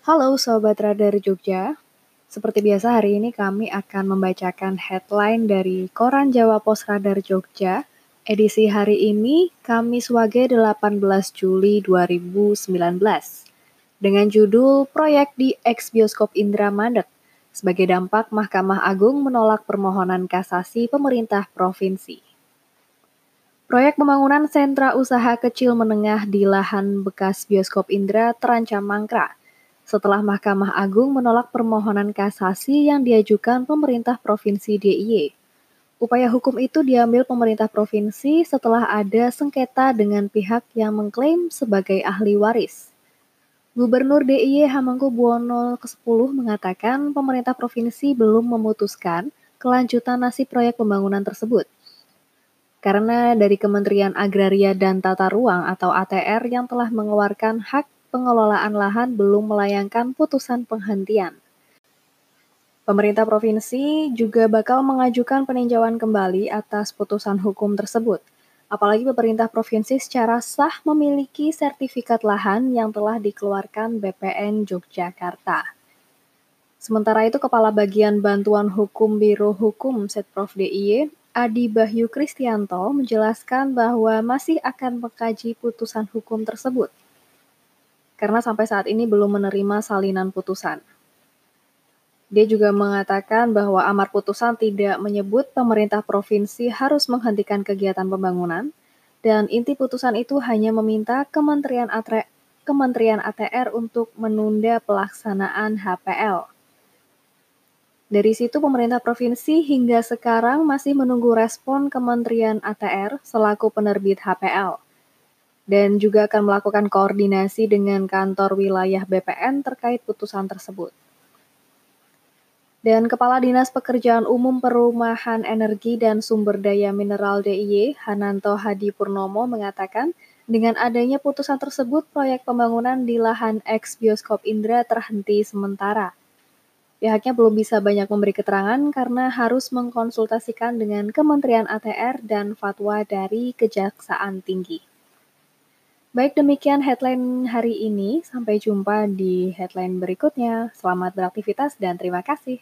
Halo Sobat Radar Jogja, seperti biasa hari ini kami akan membacakan headline dari Koran Jawa Pos Radar Jogja, edisi hari ini Kamis Wage 18 Juli 2019, dengan judul Proyek di Ex Bioskop Indra Mandek, sebagai dampak Mahkamah Agung menolak permohonan kasasi pemerintah provinsi. Proyek pembangunan sentra usaha kecil menengah di lahan bekas bioskop Indra terancam mangkrak setelah Mahkamah Agung menolak permohonan kasasi yang diajukan pemerintah Provinsi DIY. Upaya hukum itu diambil pemerintah provinsi setelah ada sengketa dengan pihak yang mengklaim sebagai ahli waris. Gubernur DIY Hamengkubuwono ke-10 mengatakan pemerintah provinsi belum memutuskan kelanjutan nasib proyek pembangunan tersebut. Karena dari Kementerian Agraria dan Tata Ruang atau ATR yang telah mengeluarkan hak pengelolaan lahan belum melayangkan putusan penghentian. Pemerintah provinsi juga bakal mengajukan peninjauan kembali atas putusan hukum tersebut. Apalagi pemerintah provinsi secara sah memiliki sertifikat lahan yang telah dikeluarkan BPN Yogyakarta. Sementara itu, Kepala Bagian Bantuan Hukum Biro Hukum Setprov DIY, Adi Bahyu Kristianto, menjelaskan bahwa masih akan mengkaji putusan hukum tersebut karena sampai saat ini belum menerima salinan putusan. Dia juga mengatakan bahwa amar putusan tidak menyebut pemerintah provinsi harus menghentikan kegiatan pembangunan, dan inti putusan itu hanya meminta Kementerian ATR, Kementerian ATR untuk menunda pelaksanaan HPL. Dari situ pemerintah provinsi hingga sekarang masih menunggu respon Kementerian ATR selaku penerbit HPL dan juga akan melakukan koordinasi dengan kantor wilayah BPN terkait putusan tersebut. Dan Kepala Dinas Pekerjaan Umum Perumahan Energi dan Sumber Daya Mineral DIY, Hananto Hadi Purnomo mengatakan, dengan adanya putusan tersebut, proyek pembangunan di lahan ex bioskop Indra terhenti sementara. Pihaknya belum bisa banyak memberi keterangan karena harus mengkonsultasikan dengan Kementerian ATR dan fatwa dari Kejaksaan Tinggi. Baik demikian headline hari ini, sampai jumpa di headline berikutnya. Selamat beraktivitas dan terima kasih.